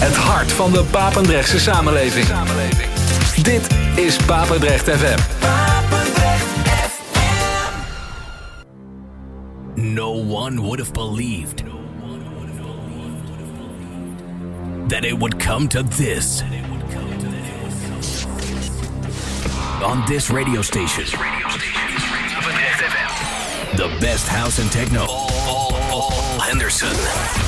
Het hart van de Papendrechtse samenleving. Dit is Papendrecht FM. No one would have believed that it would come to this. On this radio station, the best house and techno. Henderson.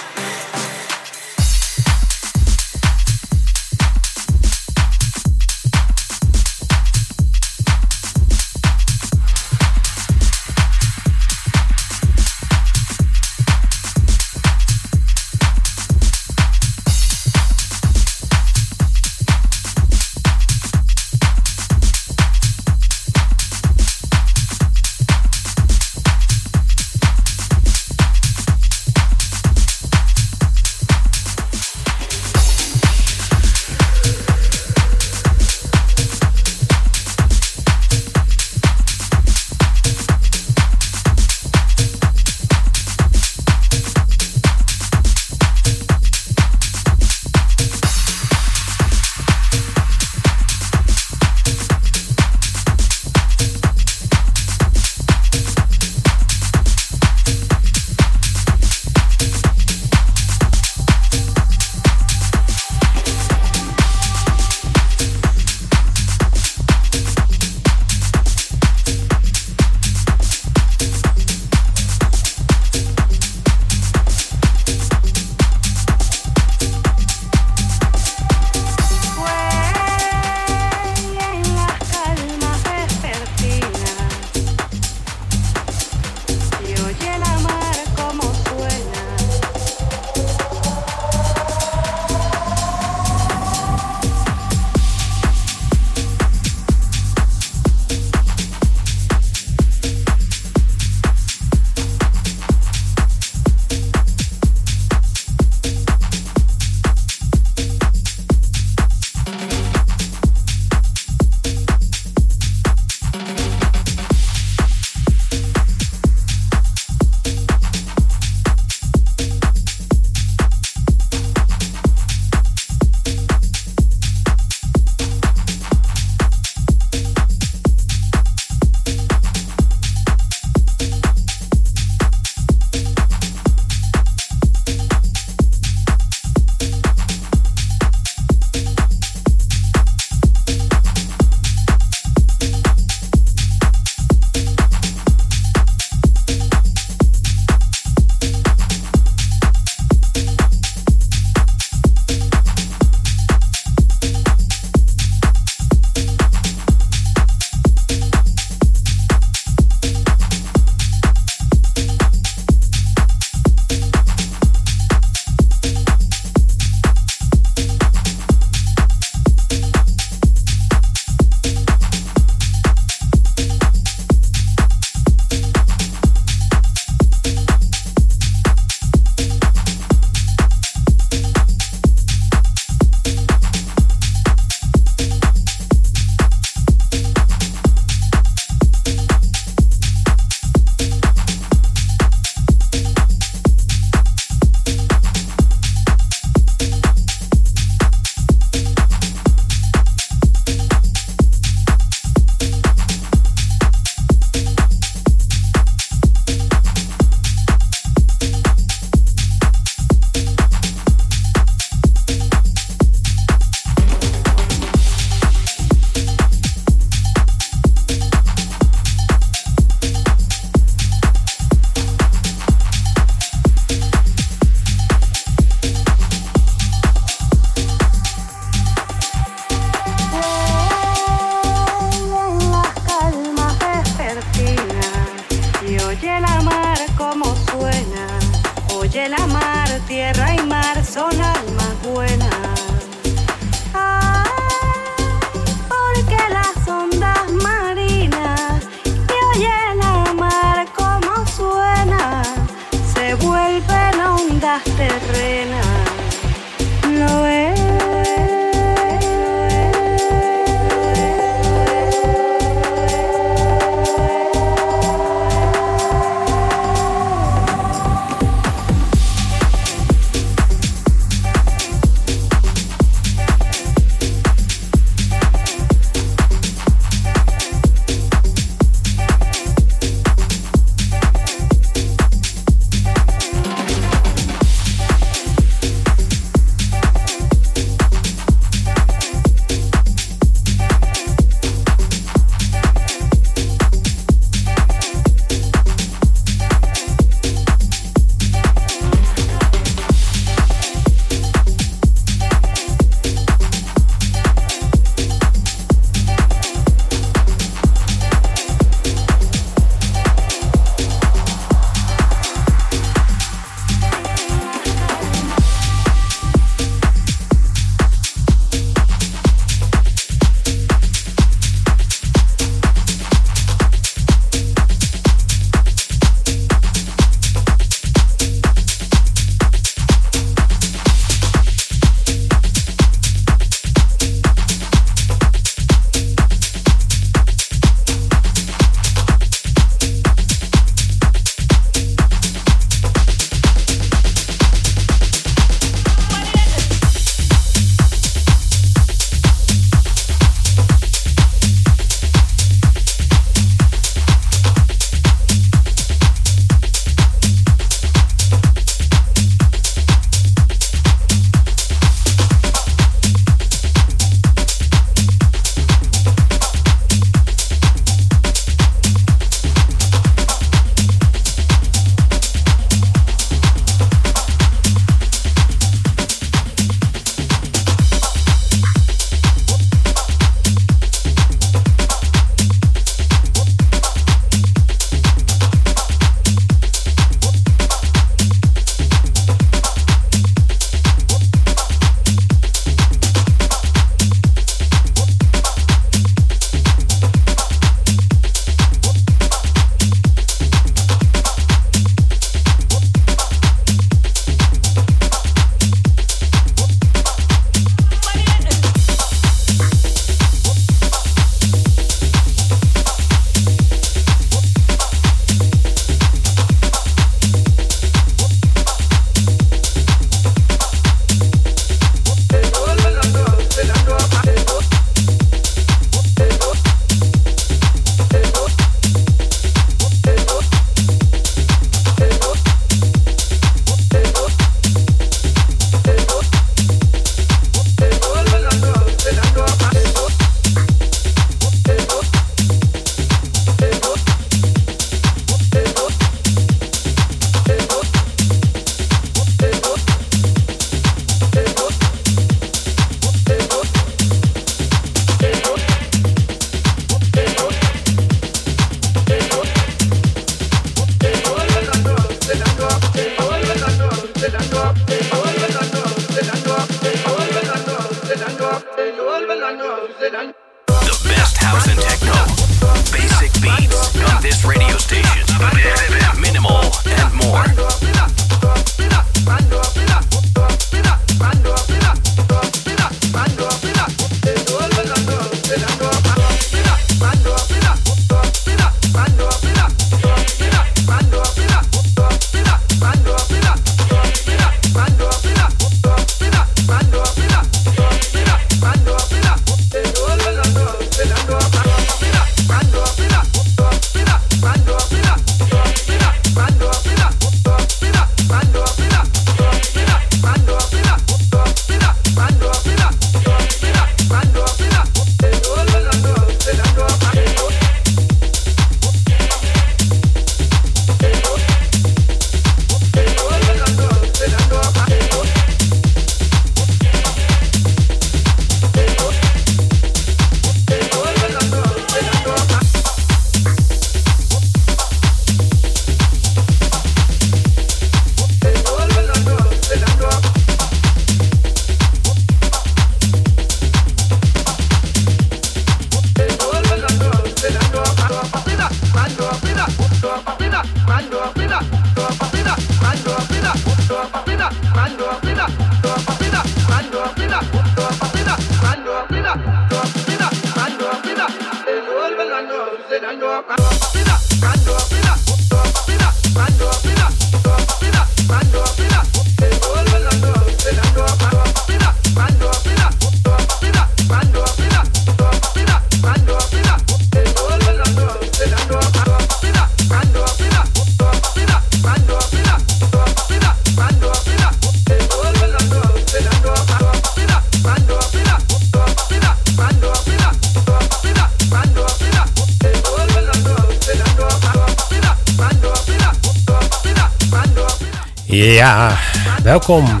Welkom.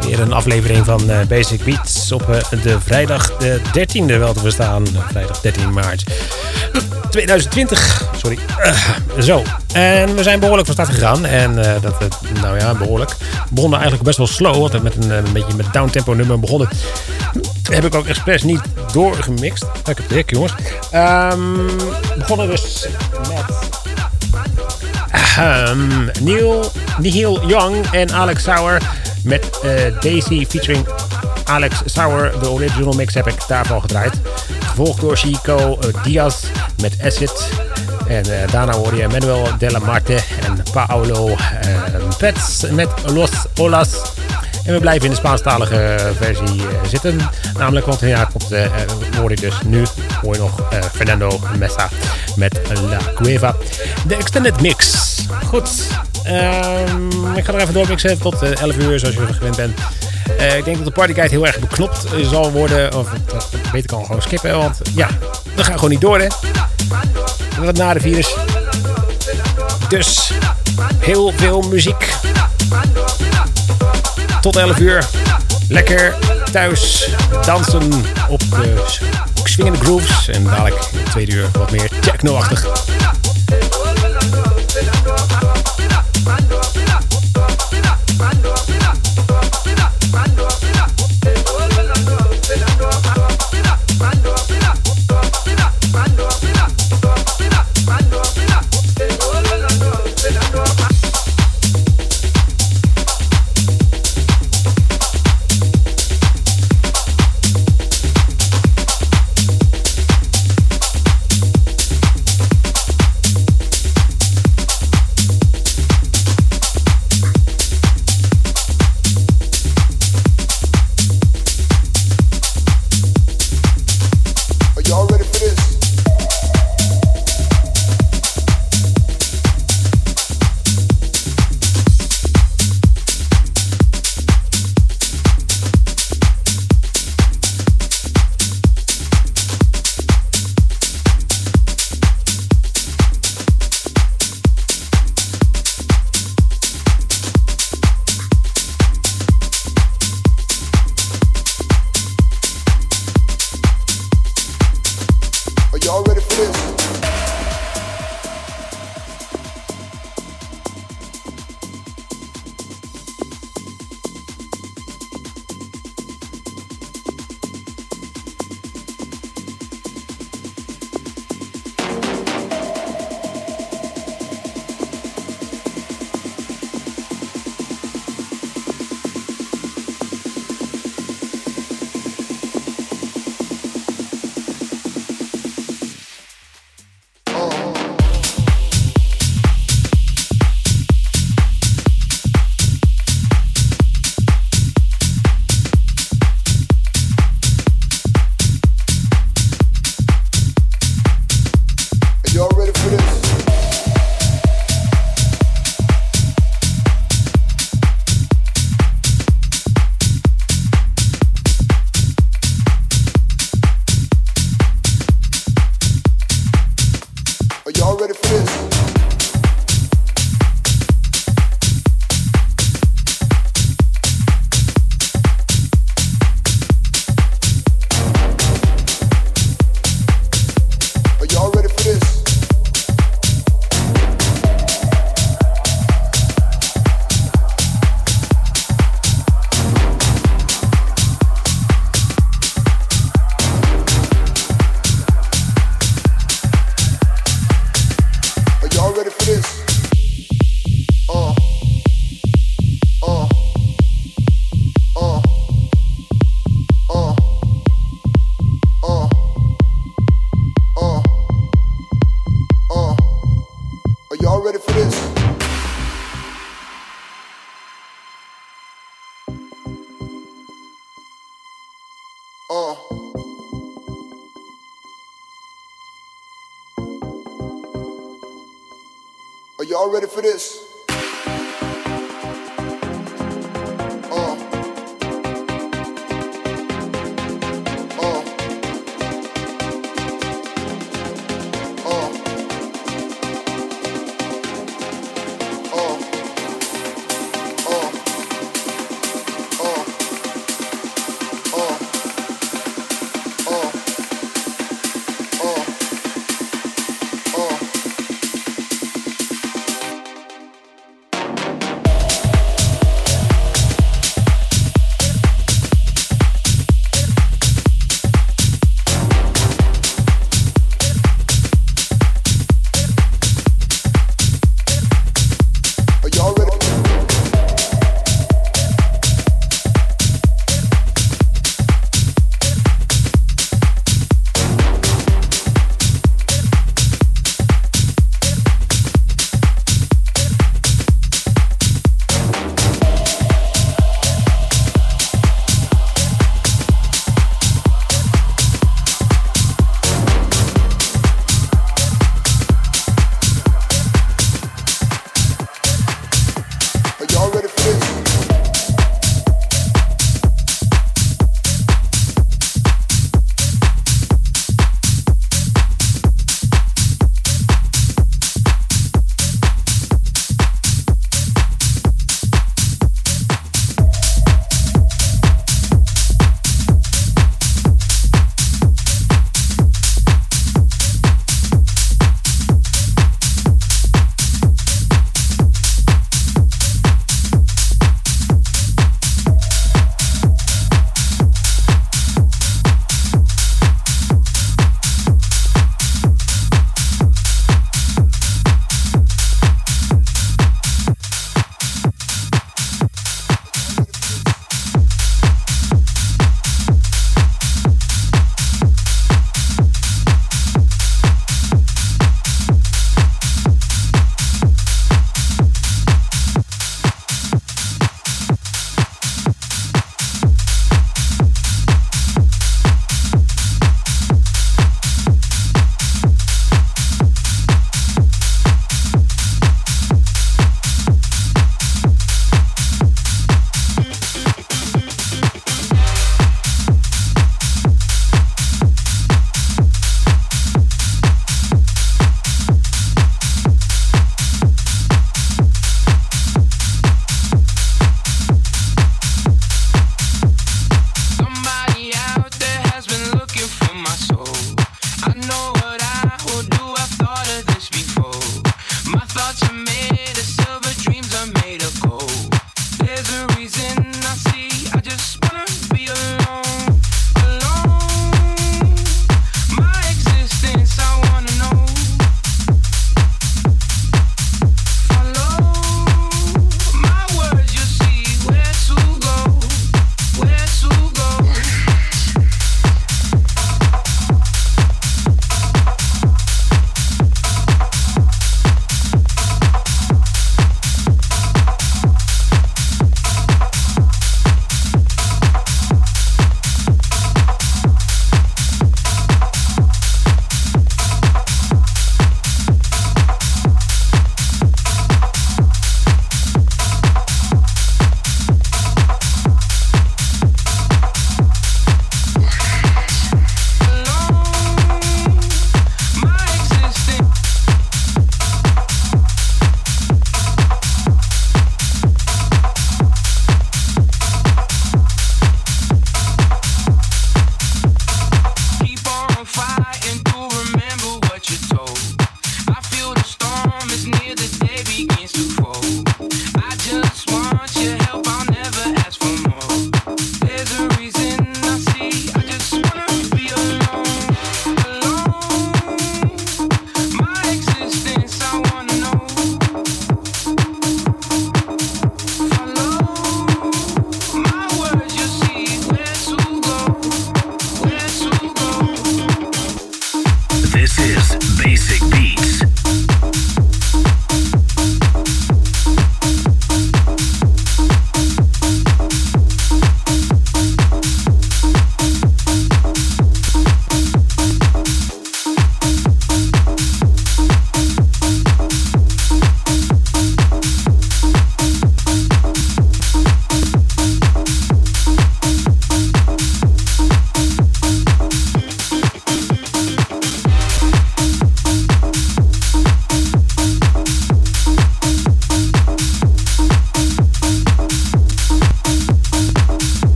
Weer een aflevering van uh, Basic Beats op uh, de vrijdag de 13e wel te verstaan. Vrijdag 13 maart 2020. Sorry. Uh, zo. En we zijn behoorlijk van start gegaan. En dat, nou ja, behoorlijk. We begonnen eigenlijk best wel slow. Want met een, een beetje met downtempo nummer begonnen. Heb ik ook expres niet doorgemixt. Ik heb het jongens. Um, begonnen dus met Um, Neil, Neil Young en Alex Sauer met uh, Daisy featuring Alex Sauer. De original mix heb ik daarvan gedraaid. Gevolgd door Chico uh, Diaz met Acid. En uh, daarna hoor je Manuel de la Marte en Paolo Pets met Los Olas. En we blijven in de Spaanstalige versie zitten. Namelijk, want ja, komt, hoor ik dus nu hoor je nog Fernando Messa met La Cueva. De extended mix. Goed. Um, ik ga er even doormixen tot uh, eh, 11 uur, zoals je gewend bent. Uh, ik denk dat de partyguide heel erg beknopt zal worden. Of beter kan gewoon skippen, want ja, we gaan gewoon niet door, hè. Wat na de virus. Dus heel veel muziek. Tot 11 uur. Lekker thuis dansen op de swingende grooves. En dadelijk in de tweede uur wat meer techno-achtig. Cuando Y'all ready for this?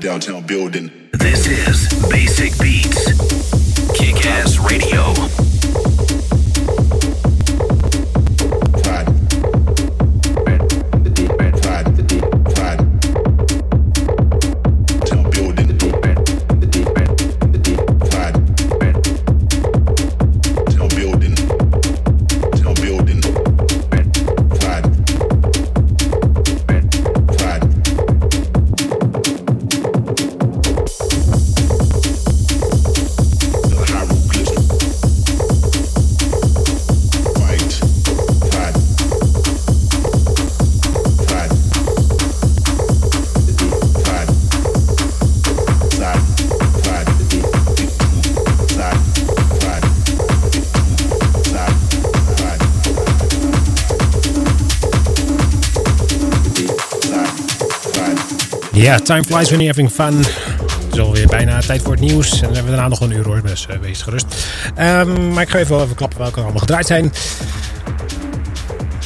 Downtown building. This is Basic Beats. Kick Ass Radio. Ja, time flies when you're having fun. Het is alweer bijna tijd voor het nieuws. En dan hebben we daarna nog een uur hoor, dus uh, wees gerust. Um, maar ik ga even wel even klappen welke allemaal gedraaid zijn.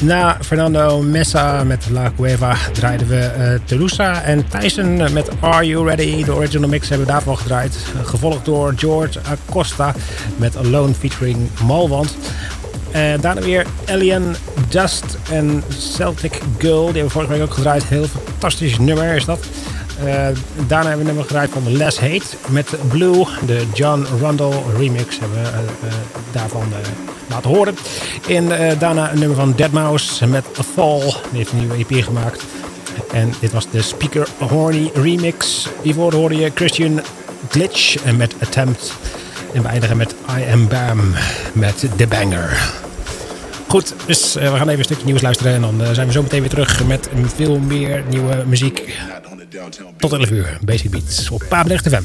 Na Fernando Messa met La Cueva draaiden we uh, en Tyson met Are You Ready? De original mix hebben we daarvan gedraaid. Uh, gevolgd door George Acosta met Alone featuring Malwand. En daarna weer Alien Dust en Celtic Girl. Die hebben we vorige week ook gedraaid. Heel fantastisch nummer is dat. Uh, daarna hebben we een nummer gedraaid van Les Hate met Blue. De John Rundle remix hebben we uh, uh, daarvan laten horen. En daarna een nummer van Deadmau5 met Fall. Die heeft een nieuwe EP gemaakt. En dit was de Speaker Horny remix. Hiervoor hoorde je Christian Glitch met Attempt. En we eindigen met I Am Bam met The Banger. Goed, dus we gaan even een stukje nieuws luisteren. En dan zijn we zo meteen weer terug met veel meer nieuwe muziek. Tot 11 uur, Basic Beats op Papendrecht FM.